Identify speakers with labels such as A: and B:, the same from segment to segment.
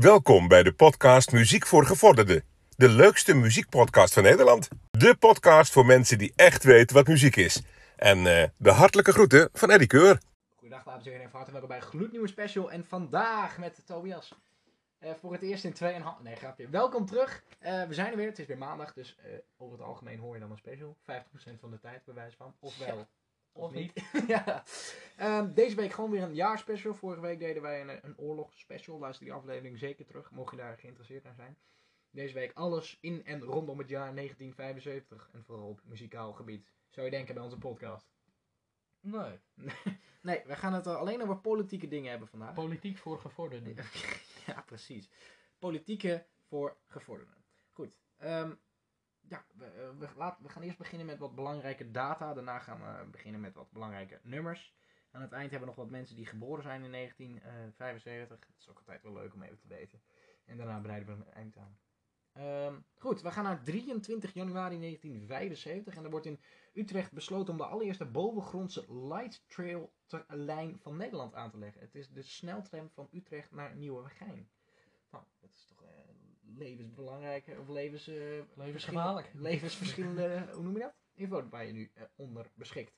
A: Welkom bij de podcast Muziek voor Gevorderden. De leukste muziekpodcast van Nederland. De podcast voor mensen die echt weten wat muziek is. En eh, de hartelijke groeten van Eddie Keur.
B: Goedendag dames en heren en van harte welkom bij een gloednieuwe special. En vandaag met Tobias. Eh, voor het eerst in 2,5... Nee, grapje. Welkom terug. Eh, we zijn er weer. Het is weer maandag. Dus eh, over het algemeen hoor je dan een special. 50% van de tijd, bij wijze van. Ofwel. Of niet. ja. Ehm, deze week gewoon weer een jaarspecial. Vorige week deden wij een, een oorlogsspecial. Luister die aflevering zeker terug. Mocht je daar geïnteresseerd naar zijn. Deze week alles in en rondom het jaar 1975. En vooral op muzikaal gebied. Zou je denken bij onze podcast.
C: Nee,
B: Nee, we gaan het alleen over politieke dingen hebben vandaag.
C: politiek voor gevorderden.
B: ja, precies. Politieke voor gevorderden. Goed. ehm, ja, we, eh, we, gaan eerst beginnen met wat belangrijke data. Daarna gaan we beginnen met wat belangrijke nummers. Aan het eind hebben we nog wat mensen die geboren zijn in 1975. Dat is ook altijd wel leuk om even te weten. En daarna breiden we een eind aan. Ehm, goed, we gaan naar 23 januari 1975. En er wordt in Utrecht besloten om de allereerste bovengrondse light trail lijn van Nederland aan te leggen. Het is de sneltram van Utrecht naar Nieuwegein. Nou, dat is toch eh, levensbelangrijk of levens, eh,
C: Levensgevaarlijk.
B: verschillende- Levensverschillende, hoe noem je dat? Info waar je nu eh, onder beschikt.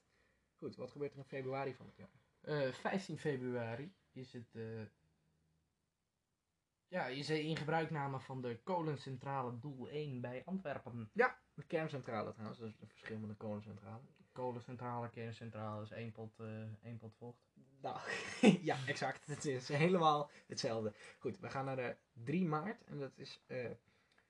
B: Goed, wat gebeurt er in februari van het jaar?
C: Eh, 15 februari is het. eh, ja, is de in gebruikname van de kolencentrale Doel 1 bij Antwerpen.
B: De kerncentrale trouwens, dat is het verschil met de kolencentrale.
C: Kolencentrale, kerncentrale is één pot, eh, één pot vocht.
B: Nou, ja, exact. Het is helemaal hetzelfde. Goed, we gaan naar de 3 maart. En dat is eh,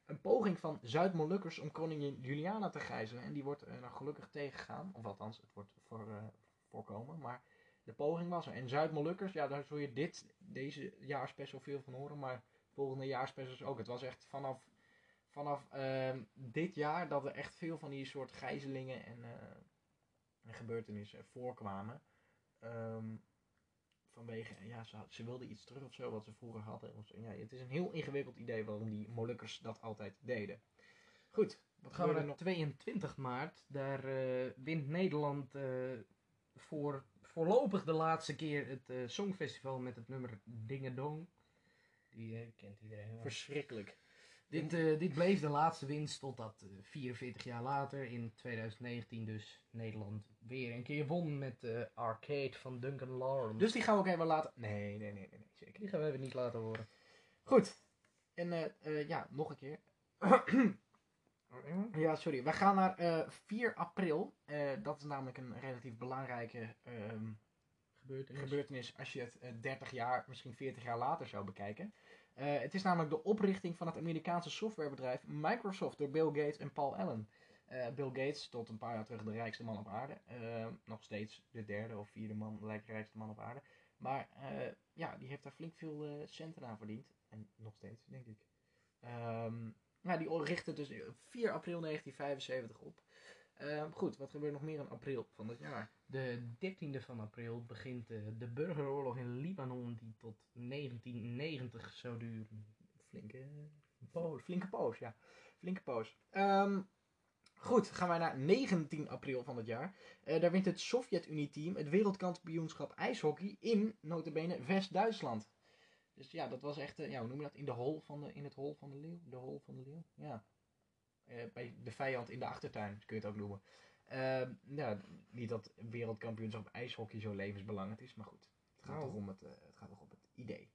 B: een poging van Zuid-Molukkers om koningin Juliana te gijzelen. En die wordt eh, nou gelukkig tegengegaan. Of althans, het wordt voor, eh, voorkomen. Maar de poging was er. En Zuid-Molukkers, ja, daar zul je dit, deze jaarspecial veel van horen. Maar volgende jaarspecials ook. Het was echt vanaf, vanaf ehm, dit jaar dat er echt veel van die soort gijzelingen en, eh, en gebeurtenissen voorkwamen. Ehm, vanwege, ja, ze, had- ze wilden iets terug of zo, wat ze vroeger hadden. Of zo. Ja, het is een heel ingewikkeld idee waarom die Molukkers dat altijd deden. Goed, wat
C: gaan we naar
B: nog?
C: 22 maart. Daar eh, wint Nederland eh, voor voorlopig de laatste keer het eh, Songfestival met het nummer Dingedong. Die kent iedereen wel.
B: Verschrikkelijk.
C: Dit, eh, dit bleef de laatste winst totdat eh 44 jaar later, in 2019 dus, Nederland weer een keer won met eh Arcade van Duncan Lawrence.
B: Dus die gaan we ook even laten... Nee, nee, nee, nee, nee zeker
C: die gaan we even niet laten horen.
B: Goed. En eh, eh, ja, nog een keer. Ja, sorry. We gaan naar eh 4 april. Dat is namelijk een relatief belangrijke ehm,
C: Gebeurtenis.
B: gebeurtenis als je het eh, 30 jaar, misschien 40 jaar later zou bekijken. Het is namelijk de oprichting van het Amerikaanse softwarebedrijf Microsoft door Bill Gates en Paul Allen. Eh, Bill Gates, tot een paar jaar terug de rijkste man op aarde. Eh, nog steeds de derde of vierde man, rijkste man op aarde. Maar eh, ja, die heeft daar flink veel centen aan verdiend. En nog steeds, denk ik. Ehm, ja, die richtte dus 4 april 1975 op. Ehm, goed, wat gebeurt nog meer in april van dit jaar?
C: De 13e van april begint de burgeroorlog in Libanon, die tot 1990 zou duren.
B: Flinke poos. Flinke poos, ja. Flinke poos. Ehm, goed, gaan wij naar 19 april van het jaar. Eh, daar wint het Sovjet-Unie-team het wereldkampioenschap ijshockey in, notabene, West-Duitsland. Dus ja, dat was echt, eh, ja, hoe noem je dat? In, de hol van de, in het hol van de leeuw? De hol van de leeuw? Ja. Eh, bij de vijand in de achtertuin, kun je het ook noemen. Ja, niet dat wereldkampioenschap ijshockey zo levensbelangrijk is, maar goed. Het gaat,
C: Nou.
B: toch om het, het gaat toch om het idee.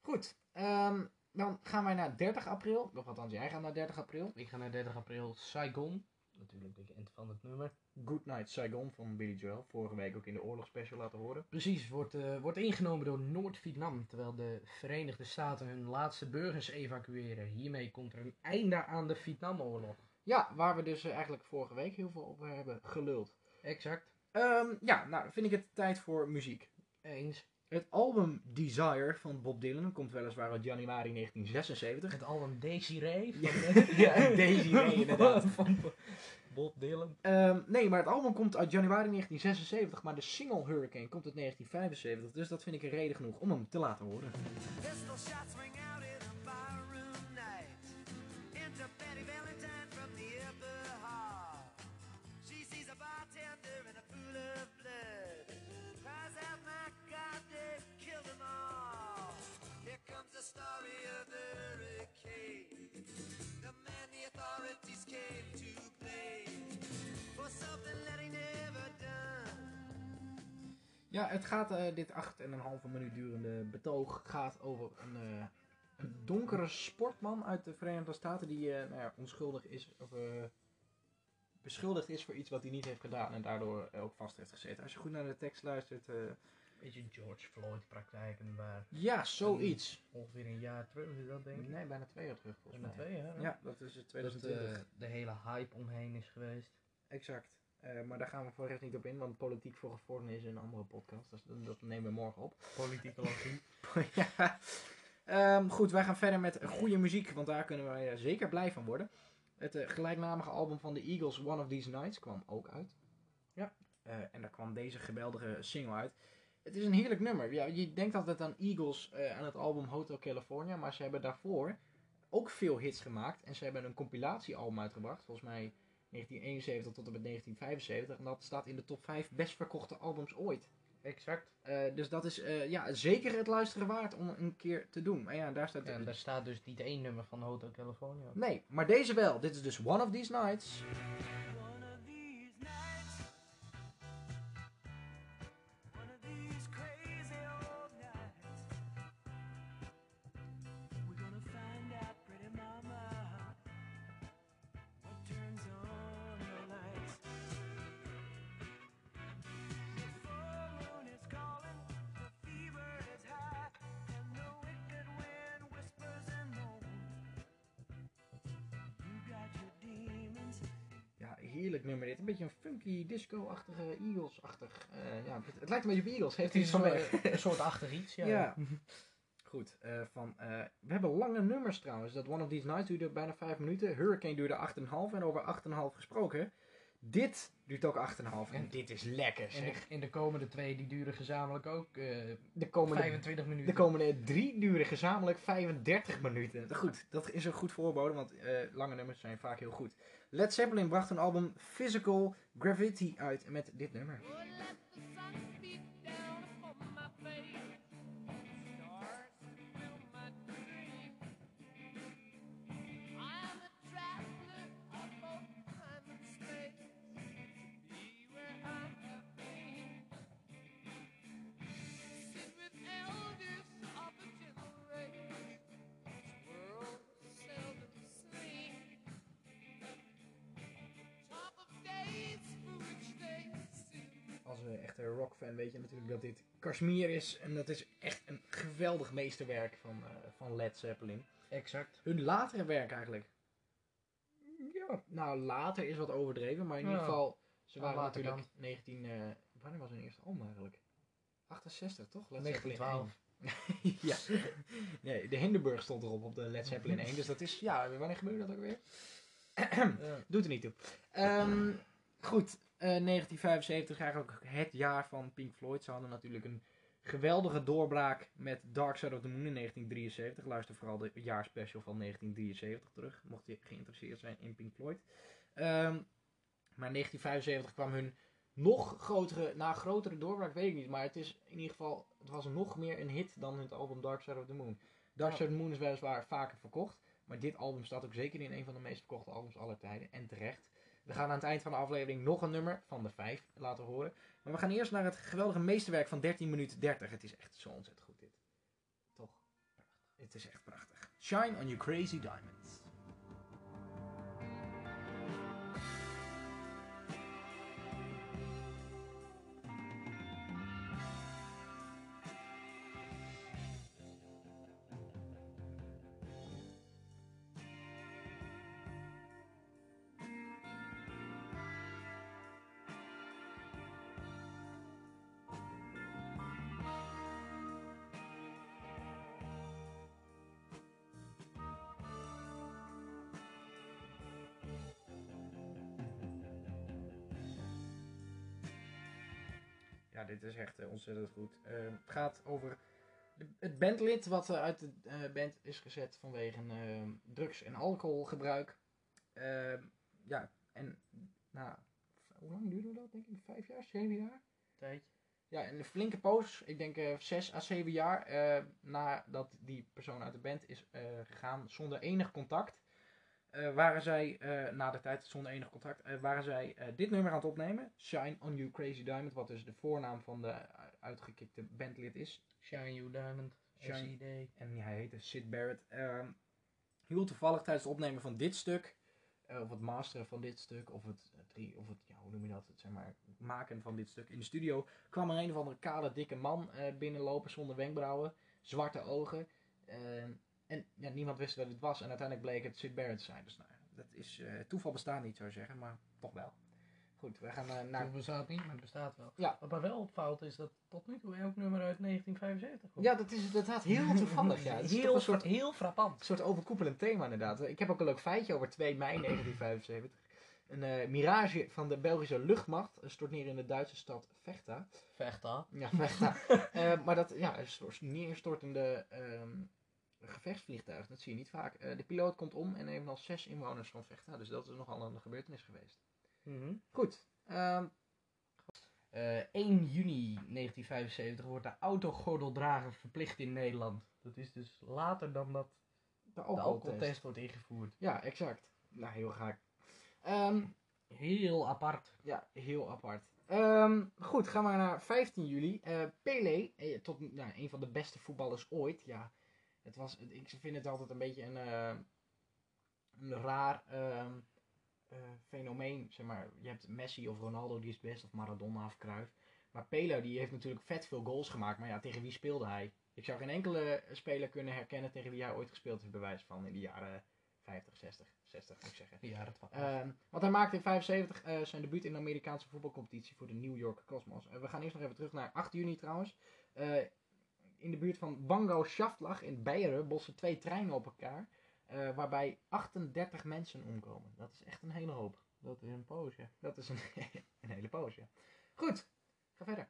B: Goed, ehm, dan gaan wij naar 30 april. Of althans, jij gaat naar 30 april.
C: Ik ga naar 30 april Saigon, natuurlijk bekend van het nummer.
B: Good Night Saigon van Billy Joel. Vorige week ook in de oorlogsspecial laten horen.
C: Precies, wordt, eh, wordt ingenomen door Noord-Vietnam, terwijl de Verenigde Staten hun laatste burgers evacueren. Hiermee komt er een einde aan de Vietnamoorlog.
B: Ja, waar we dus eh, eigenlijk vorige week heel veel over hebben geluld.
C: Exact.
B: Ehm, ja, nou vind ik het tijd voor muziek.
C: Eens.
B: Het album Desire van Bob Dylan komt weliswaar uit januari 1976.
C: Het album Desiree van,
B: Ja, Desiree, inderdaad.
C: van Bob Dylan.
B: Ehm, nee, maar het album komt uit januari 1976, maar de single Hurricane komt uit 1975. Dus dat vind ik een reden genoeg om hem te laten horen. Ja, het gaat, eh, dit acht en een halve minuut durende betoog gaat over een, eh, een donkere sportman uit de Verenigde Staten die eh, nou ja, onschuldig is, of eh, beschuldigd is voor iets wat hij niet heeft gedaan en daardoor ook vast heeft gezeten. Als je goed naar de tekst luistert, eh,
C: Beetje George Floyd praktijken, maar
B: ja, zoiets.
C: ongeveer een jaar terug is dat denk ik.
B: Nee, bijna twee jaar terug volgens
C: Bijna
B: mij.
C: twee jaar. hè?
B: Ja, dat is het
C: Dat
B: 2020.
C: de, de hele hype omheen is geweest.
B: Exact. Eh, maar daar gaan we voor rest niet op in, want politiek voor gevorderen is een andere podcast. Dus dat, nemen we morgen op.
C: Politicologie.
B: ja. Ehm, goed, wij gaan verder met goede muziek, want daar kunnen wij eh, zeker blij van worden. Het eh, gelijknamige album van de Eagles, One of These Nights, kwam ook uit.
C: Ja.
B: En daar kwam deze geweldige single uit. Het is een heerlijk nummer. Ja, je denkt altijd aan Eagles aan het album Hotel California, maar ze hebben daarvoor ook veel hits gemaakt. En ze hebben een compilatiealbum uitgebracht, volgens mij 1971 tot en met 1975. En dat staat in de top 5 best verkochte albums ooit.
C: Exact.
B: Eh, dus dat is eh, ja, zeker het luisteren waard om een keer te doen. En ja, daar staat...
C: En daar staat dus niet één nummer van Hotel California.
B: Nee, maar deze wel. Dit is dus One of These Nights. Funky disco-achtige, Eagles-achtig. eh, ja, het, het lijkt een beetje op Eagles. Heeft
C: Het
B: hij
C: is een soort achter iets, ja.
B: Ja. Goed, eh, van, eh, we hebben lange nummers trouwens. Dat One of These Nights duurde bijna 5 minuten. Hurricane duurde 8,5. En over 8,5 gesproken. Dit duurt ook 8,5. En dit is lekker
C: En de,
B: zeg.
C: en de komende twee die duren gezamenlijk ook eh,
B: De komende
C: 25 minuten.
B: De komende drie duren gezamenlijk 35 minuten. Goed, dat is een goed voorbode, want eh, lange nummers zijn vaak heel goed. Led Zeppelin bracht hun album Physical Gravity uit met dit nummer. Als uh, echte rockfan weet je natuurlijk dat dit Kashmir is. En dat is echt een geweldig meesterwerk van, eh, van Led Zeppelin.
C: Exact.
B: Hun latere werk eigenlijk. Ja, nou later is wat overdreven, maar in
C: Ja.
B: ieder geval, ze waren natuurlijk
C: waterkant.
B: 19... eh, wanneer was hun eerste album eigenlijk? 68 toch? Led
C: 1912.
B: Zeppelin 1. ja. Nee, de Hindenburg stond erop op de Led Zeppelin 1. Dus dat is, ja, wanneer gebeurde dat ook weer? Doet er niet toe. Ehm, goed, 1975 eigenlijk het jaar van Pink Floyd. Ze hadden natuurlijk een geweldige doorbraak met Dark Side of the Moon in 1973. Luister vooral de jaarspecial van 1973 terug, mocht je geïnteresseerd zijn in Pink Floyd. Ehm, maar in 1975 kwam hun nog grotere, na grotere doorbraak weet ik niet, maar het is in ieder geval, het was nog meer een hit dan het album Dark Side of the Moon. Dark. Side of the Moon is weliswaar vaker verkocht, maar dit album staat ook zeker in een van de meest verkochte albums aller tijden. En terecht. We gaan aan het eind van de aflevering nog een nummer van de vijf laten horen. Maar we gaan eerst naar het geweldige meesterwerk van 13 minuten 30. Het is echt zo ontzettend goed dit. Toch? Het is echt prachtig. Shine on you crazy diamonds. Ja, dit is echt eh, ontzettend goed. Eh, het gaat over het bandlid wat eh, uit de eh, band is gezet vanwege eh, drugs- en alcoholgebruik. Eh, ja, en nou, hoe lang duurde dat? Denk ik vijf jaar, zeven jaar?
C: Tijdje.
B: Ja, een flinke poos, ik denk eh, zes à zeven jaar eh, nadat die persoon uit de band is gegaan zonder enig contact. Eh, waren zij, eh, na de tijd zonder enig contact, eh, waren zij dit nummer aan het opnemen. Shine on You Crazy Diamond, wat dus de voornaam van de uitgekikte bandlid is.
C: Shine You Diamond.
B: Shine-. En hij heette Sid Barrett. Ehm, heel toevallig tijdens het opnemen van dit stuk, of het masteren van dit stuk, of het, drie, of het ja, hoe noem je dat, het, zeg maar, maken van dit stuk in de studio, kwam er een of andere kale, dikke man binnenlopen zonder wenkbrauwen, zwarte ogen. Ehm, en ja, niemand wist wat het was. En uiteindelijk bleek het Sid Barrett te zijn. Dus nou, dat is, eh, toeval bestaat niet, zou je zeggen, maar toch wel. Goed, we gaan eh, naar...
C: Het bestaat niet, maar het bestaat wel.
B: Ja.
C: Wat maar wel opvalt is dat tot nu toe elk nummer uit 1975 komt.
B: Ja, dat is inderdaad heel toevallig. Ja. Het is
C: heel,
B: een soort
C: heel frappant.
B: Een soort overkoepelend thema inderdaad. Ik heb ook een leuk feitje over 2 mei 1975. Een eh, mirage van de Belgische luchtmacht stort neer in de Duitse stad Vechta.
C: Vechta.
B: Ja, Vechta. Maar dat ja, is een neerstortende ehm, gevechtsvliegtuig. Dat zie je niet vaak. Eh, de piloot komt om en evenals zes inwoners van Vechta. Dus dat is nogal een gebeurtenis geweest. Goed. ehm,
C: Eh, 1 juni 1975 wordt de autogordeldrager verplicht in Nederland. Dat is dus later dan dat
B: de alcoholtest.
C: wordt ingevoerd.
B: Ja, exact. Nou, heel graag. Ehm,
C: Heel apart.
B: Ja, heel apart. Ehm, goed, gaan we naar 15 juli. Eh Pelé, eh, tot nou, een van de beste voetballers ooit. Ja, het was, ik vind het altijd een beetje een, eh, een raar ehm, eh, fenomeen. Zeg maar, je hebt Messi of Ronaldo, die is het best, of Maradona of Cruyff. Maar Pelé, die heeft natuurlijk vet veel goals gemaakt. Maar ja, tegen wie speelde hij? Ik zou geen enkele speler kunnen herkennen tegen wie hij ooit gespeeld heeft, bij wijze van in de jaren 50, 60, 60 moet ik zeggen.
C: 12.
B: Ehm, want hij maakte in 75 eh, zijn debuut in de Amerikaanse voetbalcompetitie voor de New York Cosmos. Eh, we gaan eerst nog even terug naar 8 juni trouwens. In de buurt van Wango Schaftlag in Beieren botsen twee treinen op elkaar. eh, waarbij 38 mensen omkomen. Dat is echt een hele hoop.
C: dat is een poosje.
B: Dat is een, een hele poos, ja. Goed, ga verder.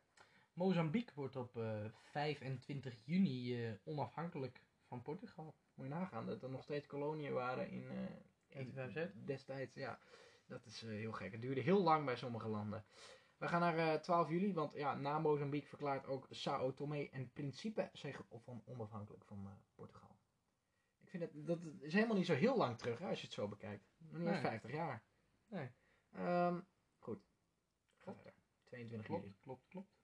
C: Mozambique wordt op eh, 25 juni eh, onafhankelijk van Portugal.
B: Moet je nagaan dat er nog steeds koloniën waren in, eh, in
C: 1975?
B: destijds. Ja, dat is eh, heel gek. Het duurde heel lang bij sommige landen. We gaan naar eh, 12 juli, want ja, na Mozambique verklaart ook Sao Tomé en Principe zich van onafhankelijk van eh, Portugal. Ik vind het, dat is helemaal niet zo heel lang terug hè, als je het zo bekijkt. Eens
C: Nee.
B: 50 jaar.
C: Nee.
B: Ehm, goed. Ga
C: Klopt.
B: verder. 22 juli.
C: Klopt, klopt, klopt.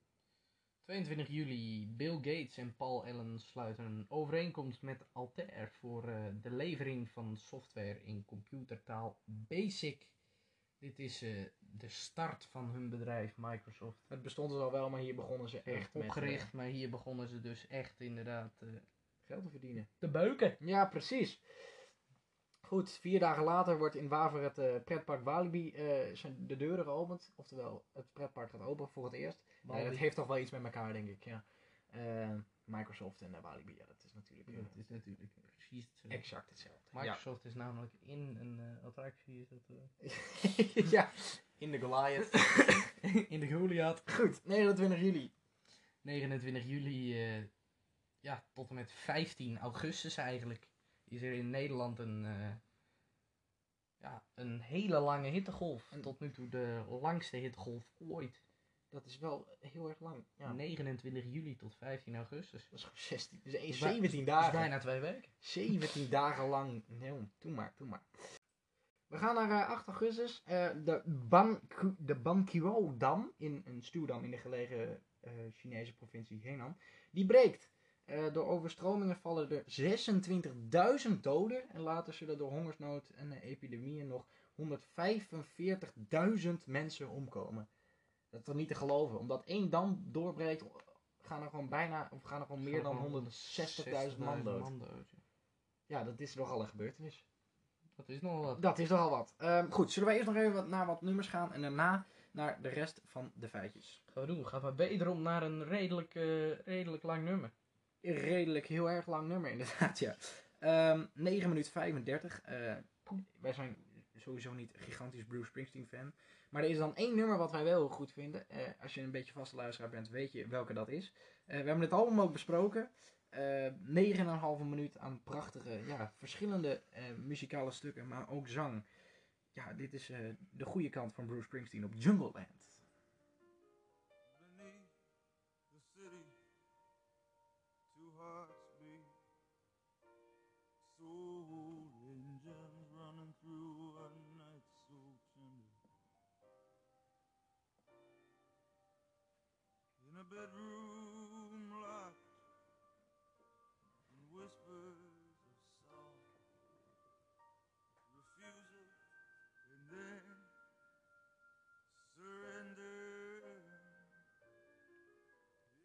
C: 22 juli, Bill Gates en Paul Allen sluiten een overeenkomst met Altair voor eh, de levering van software in computertaal BASIC. Dit is eh, de start van hun bedrijf Microsoft.
B: Het bestond er al wel, maar hier begonnen ze echt met
C: opgericht, maar hier begonnen ze dus echt inderdaad eh,
B: eh, geld te verdienen.
C: te beuken.
B: Ja, precies. Goed, vier dagen later wordt in Waver het eh, pretpark Walibi eh, zijn de deuren geopend. Oftewel, het pretpark gaat open voor het eerst. Dat heeft toch wel iets met elkaar, denk ik. Ja. Microsoft en Walibi, ja, dat is natuurlijk eh,
C: Dat is natuurlijk precies hetzelfde.
B: exact hetzelfde.
C: Microsoft is namelijk in een eh, attractie. Is dat, eh,
B: Ja. in de Goliath.
C: in de Goliath.
B: Goed, 29 juli.
C: 29 juli eh, ja, tot en met 15 augustus eigenlijk is er in Nederland een, eh, ja, een hele lange hittegolf.
B: En-
C: Tot nu toe de langste hittegolf ooit.
B: Dat is wel heel erg lang. Ja,
C: 29 juli tot 15 augustus.
B: dat is gewoon 16, dus één-
C: is bij-
B: 17
C: Dat
B: dagen.
C: is bijna twee weken.
B: 17 dagen lang. Nee, doe maar, doe maar. We gaan naar eh, 8 augustus. Eh, de Ban de Banqiao-dam, in een stuwdam in de gelegen eh, Chinese provincie Henan, die breekt. Eh, door overstromingen vallen er 26.000 doden en later zullen door hongersnood en eh, epidemieën nog 145.000 mensen omkomen. Dat is toch niet te geloven? Omdat één dam doorbreekt, gaan er gewoon bijna, of gaan er gewoon meer dan 160.000 man dood.
C: ja.
B: Dat is nogal een gebeurtenis.
C: Dat is nog wat.
B: Dat is nogal wat. Ehm, goed, zullen wij eerst nog even wat, naar wat nummers gaan en daarna naar de rest van de feitjes.
C: Gaan we doen. Gaan we wederom naar een redelijk, eh, redelijk lang nummer.
B: Redelijk heel erg lang nummer inderdaad, ja. Ehm 9 minuten 35. Eh, wij zijn sowieso niet gigantisch Bruce Springsteen fan. Maar er is dan één nummer wat wij wel heel goed vinden. Eh, als je een beetje vaste luisteraar bent, weet je welke dat is. Eh, we hebben het album ook besproken. Eh 9,5 minuut aan prachtige, ja, verschillende eh, muzikale stukken, maar ook zang. Ja, dit is eh, de goede kant van Bruce Springsteen op Jungle
D: bedroom locked in whispers of soft refusal and then surrender.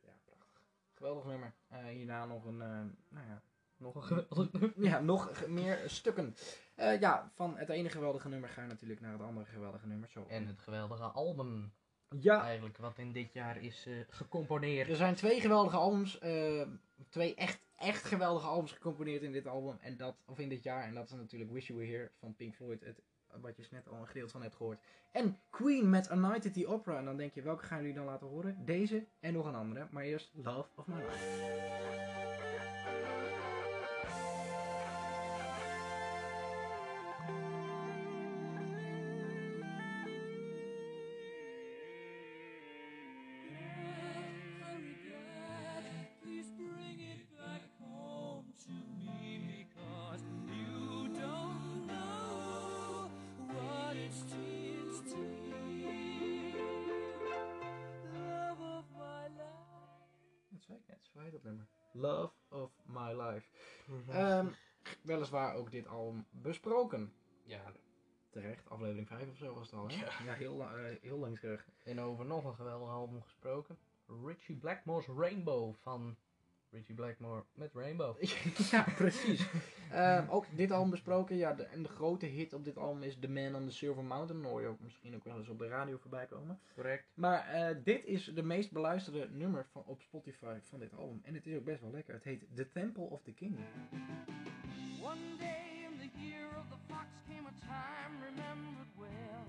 B: Ja, prachtig. Geweldig nummer. Eh, hierna nog een, eh, nou ja,
C: Nog een geweldig nummer.
B: ja, nog meer stukken. Eh, ja, van het ene geweldige nummer ga je natuurlijk naar het andere geweldige nummer. Zo.
C: En het geweldige album
B: ja,
C: eigenlijk wat in dit jaar is eh, gecomponeerd.
B: er zijn twee geweldige albums. eh, twee echt, echt geweldige albums gecomponeerd in dit album. En dat, of in dit jaar. En dat is natuurlijk Wish You Were Here van Pink Floyd. Het, wat je net al een gedeelte van hebt gehoord. En Queen met A Night at the Opera. En dan denk je, welke gaan jullie dan laten horen? Deze en nog een andere. Maar eerst Love of My Life. Heet dat nummer. Love of My Life. Ehm, weliswaar ook dit album besproken.
C: ja,
B: Terecht, aflevering 5 of zo was het al, hè? Ja, heel, eh, heel lang terug.
C: en over nog een geweldig album gesproken. Richie Blackmore's Rainbow van Richie Blackmore met Rainbow.
B: ja, precies. Ehm, ook dit album besproken. Ja, de, en de grote hit op dit album is The Man on the Silver Mountain. Hoor je ook misschien ook wel eens op de radio voorbij komen.
C: Correct.
B: Maar eh, dit is de meest beluisterde nummer van, op Spotify van dit album. En het is ook best wel lekker. Het heet The Temple of the King.
E: One day in the year of the fox came a time remembered well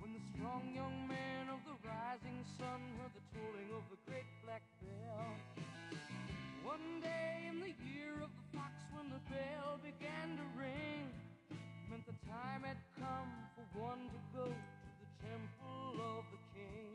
E: when the strong young man of the rising sun heard the tolling of the great black bell. One day in the year of the fox when the bell began to ring meant the time had come for one to go to the temple of the king.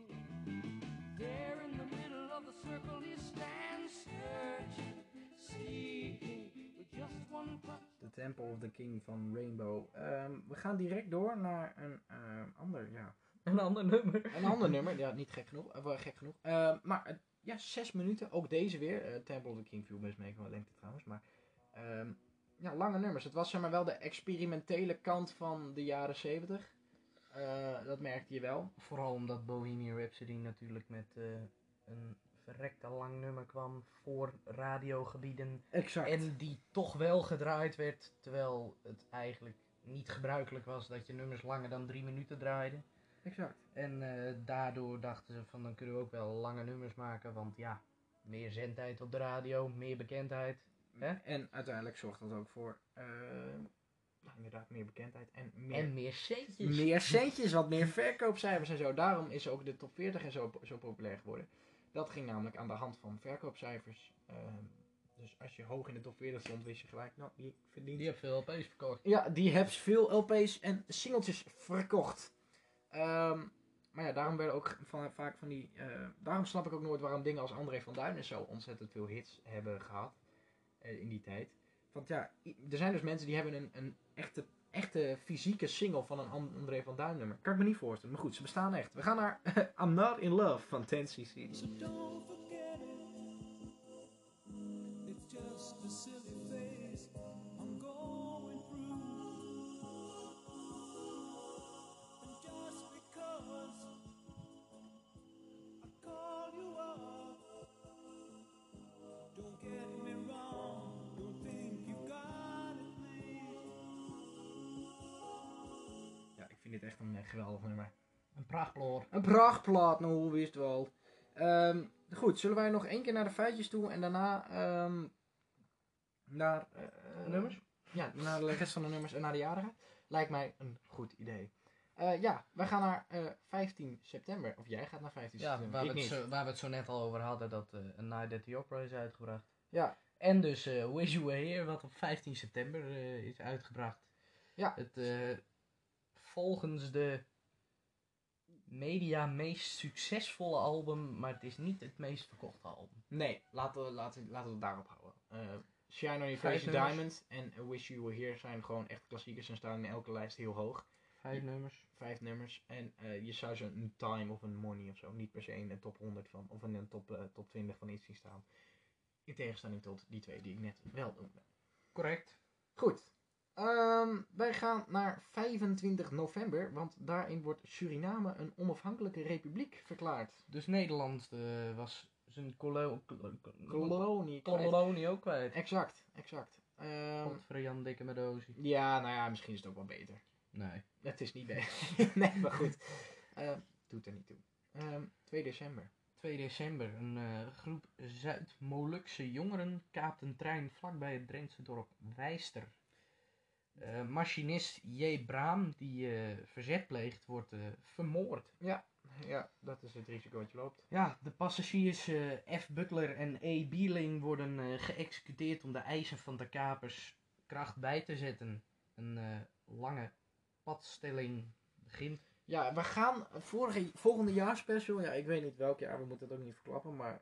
E: There in the middle of the circle he stands searching, seeking with just one touch.
B: The Temple of the King van Rainbow. Ehm, we gaan direct door naar een ehm, ander, ja,
C: Een ander nummer.
B: Een ander nummer, ja, niet gek genoeg. wel gek genoeg. Eh, maar ja, zes minuten. Ook deze weer. eh, Temple of the King viel best mee qua lengte trouwens. Maar ehm, ja, lange nummers. Het was zeg maar wel de experimentele kant van de jaren zeventig. Eh, dat merkte je wel.
C: Vooral omdat Bohemian Rhapsody natuurlijk met eh, een verrekte lang nummer kwam voor radiogebieden.
B: Exact.
C: En die toch wel gedraaid werd, terwijl het eigenlijk niet gebruikelijk was dat je nummers langer dan drie minuten draaide.
B: Exact.
C: En eh, daardoor dachten ze van dan kunnen we ook wel lange nummers maken, want ja, meer zendtijd op de radio, meer bekendheid. Hè?
B: En uiteindelijk zorgt dat ook voor ja, inderdaad meer bekendheid en meer,
C: En meer centjes.
B: meer centjes, wat meer verkoopcijfers en zo. Daarom is ook de top 40 en zo, zo populair geworden. Dat ging namelijk aan de hand van verkoopcijfers. Ehm, dus als je hoog in de top 40 stond, wist je gelijk, nou, die verdient.
C: Die heeft veel LP's verkocht.
B: Ja, die heeft veel LP's en singeltjes verkocht. Ehm, maar ja, daarom werden ook van, vaak van die. eh, daarom snap ik ook nooit waarom dingen als André van Duin en zo ontzettend veel hits hebben gehad. eh, in die tijd. Want ja, er zijn dus mensen die hebben een, een echte, echte fysieke single van een And- André van Duin nummer. Kan ik me niet voorstellen, maar goed, ze bestaan echt. We gaan naar I'm Not In Love van 10cc. Dit echt een eh, geweldig nummer.
C: Een prachtploor.
B: Een prachtplaat, nou hoe wist wel. Ehm, goed, zullen wij nog één keer naar de feitjes toe en daarna ehm, naar eh, eh,
C: Nummers?
B: Ja, naar de rest van de nummers en naar de jarigen. Lijkt mij een goed idee. Eh, ja, wij gaan naar eh, 15 september. Of jij gaat naar 15
C: Ja,
B: september.
C: waar we,
B: ik
C: het
B: niet.
C: zo, waar we het zo net al over hadden, dat eh A Night at the Opera is uitgebracht.
B: Ja,
C: En dus eh Wish You Were Here, wat op 15 september eh, is uitgebracht.
B: Ja.
C: Het eh, volgens de media meest succesvolle album, maar het is niet het meest verkochte album.
B: nee, laten we, laten, laten we het daarop houden. Eh Shine on Your Face. Diamond en A Wish You Were Here zijn gewoon echt klassiekers en staan in elke lijst heel hoog.
C: Vijf nummers.
B: vijf nummers. En eh, je zou ze een Time of een Money of zo niet per se in de top 100 van, of in de top, eh, top 20 van iets zien staan. In tegenstelling tot die twee die ik net wel noemde.
C: Correct.
B: Goed. Ehm, wij gaan naar 25 november, want daarin wordt Suriname een onafhankelijke republiek verklaard.
C: Dus Nederland eh, was zijn kolo kolo-
B: Kolonie. kwijt.
C: kolonie ook kwijt.
B: Exact, exact.
C: Jan Dikke Medozi.
B: ja, nou ja, misschien is het ook wel beter.
C: Nee.
B: Het is niet beter. nee, maar goed. Ehm, doet er niet toe. Ehm, 2 december.
C: 2 december. Een eh, groep Zuid-Molukse jongeren kaapt een trein vlakbij het Drentse dorp Wijster. Eh, machinist J. Braam, die eh, verzet pleegt, wordt eh, vermoord.
B: Ja, dat is het risico wat je loopt.
C: Ja, de passagiers F. Butler en E. Bieling worden geëxecuteerd om de eisen van de kapers kracht bij te zetten. Een lange padstelling begint.
B: Ja, we gaan vorige, volgende jaar special. Ja, ik weet niet welk jaar, we moeten het ook niet verklappen. Maar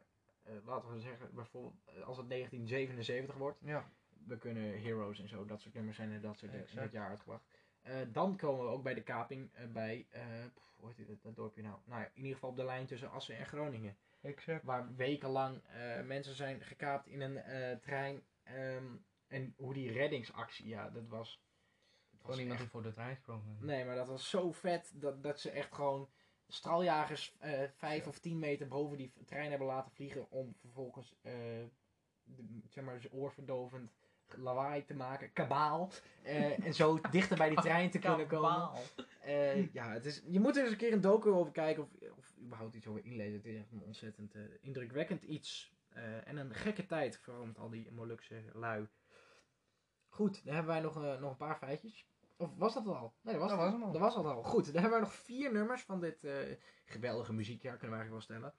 B: laten we zeggen, bijvoorbeeld als het 1977 wordt.
C: Ja.
B: We kunnen Heroes en zo, dat soort nummers zijn er dat soort dingen dat jaar uitgebracht. Eh, dan komen we ook bij de kaping eh, bij, eh, pff, hoe heet het, dat dorpje nou? Nou ja, in ieder geval op de lijn tussen Assen en Groningen.
C: Exact.
B: Waar wekenlang mensen zijn gekaapt in een trein. ehm, en hoe die reddingsactie, ja, dat was...
C: Gewoon iemand die voor de trein sprong.
B: Nee, maar dat was zo vet dat, dat ze echt gewoon straljagers eh vijf of tien meter boven die trein hebben laten vliegen om vervolgens, de, zeg maar, oorverdovend lawaai te maken, kabaal, eh, en zo dichter bij die trein te kunnen komen. Eh, ja, het is, je moet er eens een keer een docu over kijken of, of überhaupt iets over inlezen. Het is echt een ontzettend eh, indrukwekkend iets. Eh, en een gekke tijd, vooral met al die Molukse lui. Goed, dan hebben wij nog, nog een paar feitjes. Of was dat al? Nee, dat was,
C: Dat
B: het
C: was al.
B: Dat was het al. Goed, dan hebben wij nog vier nummers van dit eh, geweldige muziekjaar, kunnen we eigenlijk wel stellen.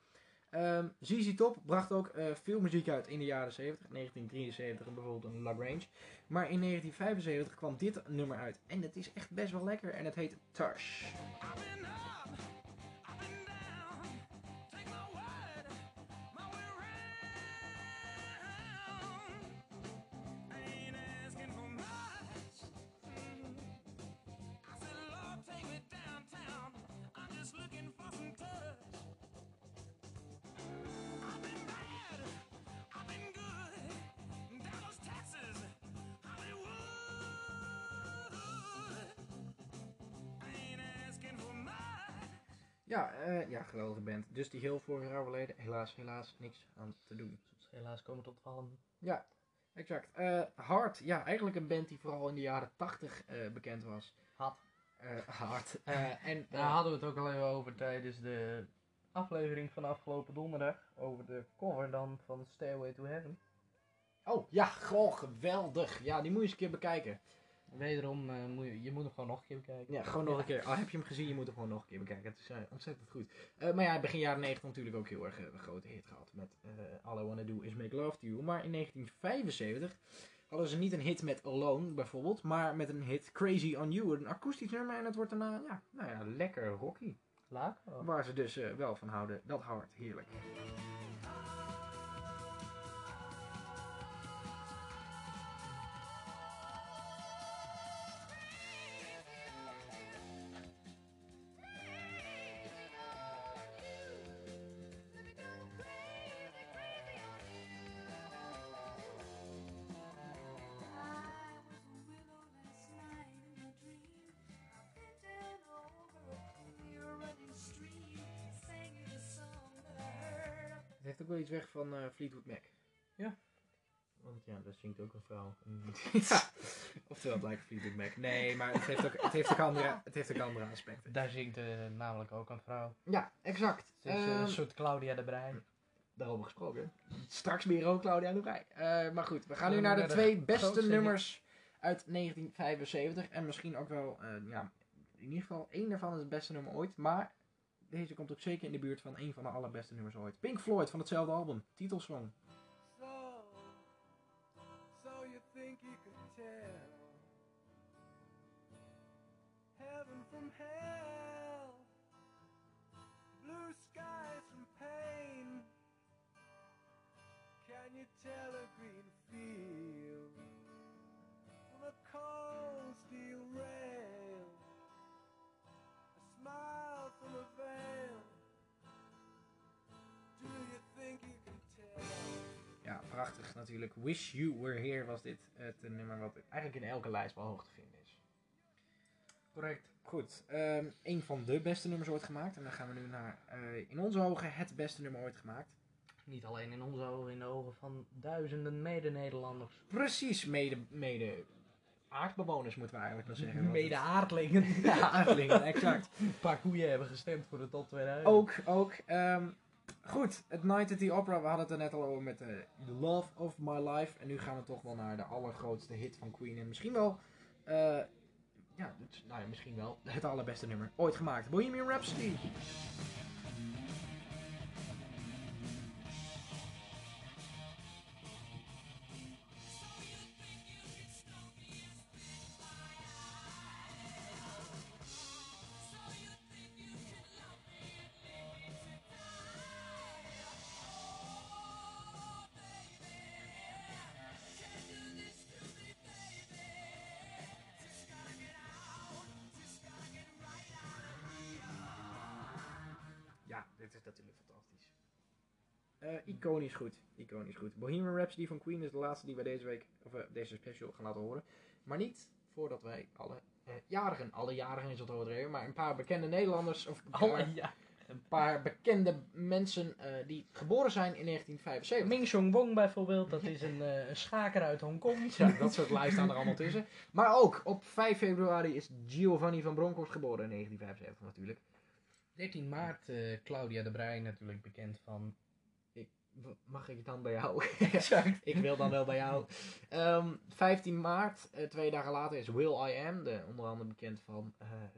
B: Ehm ZZ Top bracht ook eh, veel muziek uit in de jaren 70. 1973 bijvoorbeeld een Lagrange. Maar in 1975 kwam dit nummer uit. En het is echt best wel lekker. En het heet Tush. Ja, eh, ja, geweldige band. Dus die heel vorig jaar overleden. Helaas, helaas, niks aan te doen.
C: Helaas komen tot vallen.
B: Ja, exact. Eh Hard, ja, eigenlijk een band die vooral in de jaren 80 eh, bekend was.
C: Had.
B: Hard. En
C: Daar hadden we het ook al even over tijdens de aflevering van afgelopen donderdag. Over de cover dan van Stairway to Heaven.
B: Oh, ja, geweldig. Ja, die moet je eens een keer bekijken.
C: Wederom, eh, moet je, je moet hem gewoon nog een keer bekijken.
B: Ja, gewoon nog een keer. Al heb je hem gezien, je moet hem gewoon nog een keer bekijken. Het is eh, ontzettend goed. Eh, maar ja, begin jaren 90 natuurlijk ook heel erg een grote hit gehad met All I Wanna Do Is Make Love To You. Maar in 1975 hadden ze niet een hit met Alone bijvoorbeeld, maar met een hit Crazy On You. Een akoestisch nummer en het wordt daarna, ja, nou ja, lekker rocky.
C: Laak?
B: Waar ze dus wel van houden. Dat hard, heerlijk. Heeft ook wel iets weg van eh, Fleetwood Mac.
C: Ja.
B: Want ja, daar zingt ook een vrouw. ja. Oftewel, het lijkt Fleetwood Mac. Nee, maar het heeft ook, het heeft ook, andere, het heeft ook andere aspecten.
C: Daar zingt eh, namelijk ook een vrouw.
B: Ja, exact.
C: Het is eh,
B: Ehm,
C: een soort Claudia de Brij.
B: Daarover gesproken. Straks meer ook Claudia de Vrij. Eh, maar goed, we gaan nu naar de twee beste nummers uit 1975. En misschien ook wel, eh, ja, in ieder geval één daarvan is het beste nummer ooit. Maar deze komt ook zeker in de buurt van een van de allerbeste nummers ooit. Pink Floyd van hetzelfde album, titelsong.
D: So, so you think you could tell heaven from hell, blue skies from pain? Can you tell
B: natuurlijk Wish You Were Here was dit het nummer wat eigenlijk in elke lijst wel hoog te vinden is.
C: Correct.
B: Goed, ehm, een van de beste nummers ooit gemaakt. En dan gaan we nu naar, eh, in onze ogen, het beste nummer ooit gemaakt.
C: Niet alleen in onze ogen, in de ogen van duizenden mede-Nederlanders.
B: Precies, mede, mede aardbewoners moeten we eigenlijk wel zeggen. want
C: Mede-aardlingen.
B: het- Ja, aardlingen, exact.
C: Een paar koeien hebben gestemd voor de top 2000.
B: Ook, ook. ehm, goed, het Night at the Opera, we hadden het er net al over met eh, The Love of My Life. En nu gaan we toch wel naar de allergrootste hit van Queen. En misschien wel, eh, ja, nou ja, misschien wel het allerbeste nummer ooit gemaakt. Bohemian Rhapsody. Dit is natuurlijk fantastisch. Eh, iconisch goed. Iconisch goed. Bohemian Rhapsody van Queen is de laatste die wij deze week, of eh, deze special gaan laten horen. Maar niet voordat wij alle eh, jarigen, alle jarigen is het overdreven, maar een paar bekende Nederlanders, of
C: Alle, ja.
B: een paar bekende mensen eh, die geboren zijn in 1975.
C: Ming Chong Wong bijvoorbeeld, dat is een, eh, een schaker uit Hongkong.
B: Ja, dat soort lijsten staan er allemaal tussen. Maar ook op 5 februari is Giovanni van Bronckhorst geboren in 1975 natuurlijk.
C: 13 maart, eh, Claudia de Breij natuurlijk bekend van...
B: W- Mag ik dan bij jou?
C: Exact.
B: ik wil dan wel bij jou. Ehm, 15 maart, eh, twee dagen later, is Will I Am, de, onder andere bekend van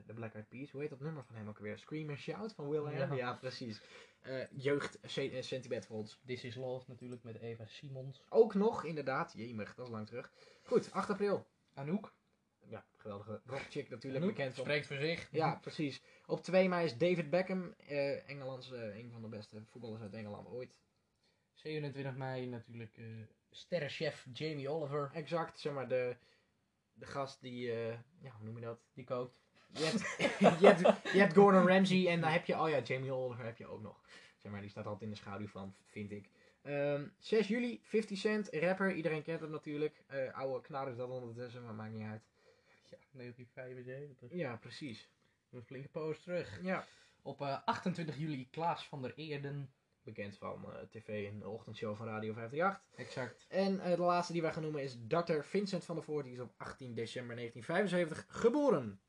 B: de Black Eyed Peas. Hoe heet dat nummer van hem ook weer? Scream and Shout van Will I Am? Ja,
C: Ja.
B: precies. Jeugd se- sentiment voor ons.
C: This is Love natuurlijk met Eva Simons.
B: Ook nog, inderdaad. Jemig, dat is lang terug. Goed, 8 april.
C: Anouk.
B: Ja, geweldige rockchick natuurlijk, bekend
C: spreekt voor zich.
B: Ja, precies. Op 2 mei is David Beckham, Engelands, eh, een van de beste voetballers uit Engeland ooit.
C: 27 mei natuurlijk eh sterrenchef Jamie Oliver.
B: Exact, zeg maar de, de gast die, ja, hoe noem je dat?
C: Die kookt.
B: Je hebt, je, hebt, je hebt Gordon Ramsay en dan heb je, oh ja, Jamie Oliver heb je ook nog. Zeg maar, die staat altijd in de schaduw van, vind ik. Ehm 6 juli, 50 Cent, rapper, iedereen kent hem natuurlijk. Oude knar is dat ondertussen, maar maakt niet uit.
C: Ja, 1975.
B: Ja, precies.
C: Een flinke poos terug.
B: Ja.
C: Op eh, 28 juli Klaas van der Eerden.
B: Bekend van eh, tv en de ochtendshow van Radio 538.
C: Exact.
B: En eh, de laatste die wij gaan noemen is Dr. Vincent van der Voort. Die is op 18 december 1975 geboren.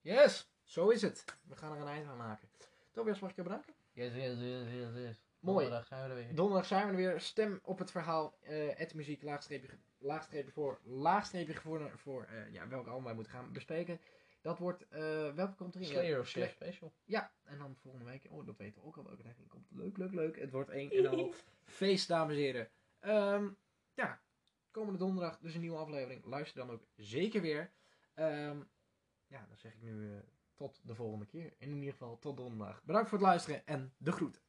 C: Yes!
B: Zo is het. We gaan er een eind aan maken. Tobias, mag ik je bedanken?
C: Yes, yes, yes, yes, yes.
B: Mooi.
C: Donderdag zijn we er weer.
B: Donderdag zijn we er weer. Stem op het verhaal. eh het muziek, laagstreepje, laagstreepje voor, laagstreepje voor, voor eh, ja, welke album wij moeten gaan bespreken. Dat wordt, eh, welke komt erin?
C: Slayer of Chef Special.
B: Ja, en dan volgende week, oh dat weten we ook al welke erin komt. Leuk, leuk, leuk. Het wordt één en al feest, dames en heren. Ehm, ja, komende donderdag dus een nieuwe aflevering. Luister dan ook zeker weer. Ehm, ja, dan zeg ik nu eh, tot de volgende keer. En in ieder geval tot donderdag. Bedankt voor het luisteren en de groeten.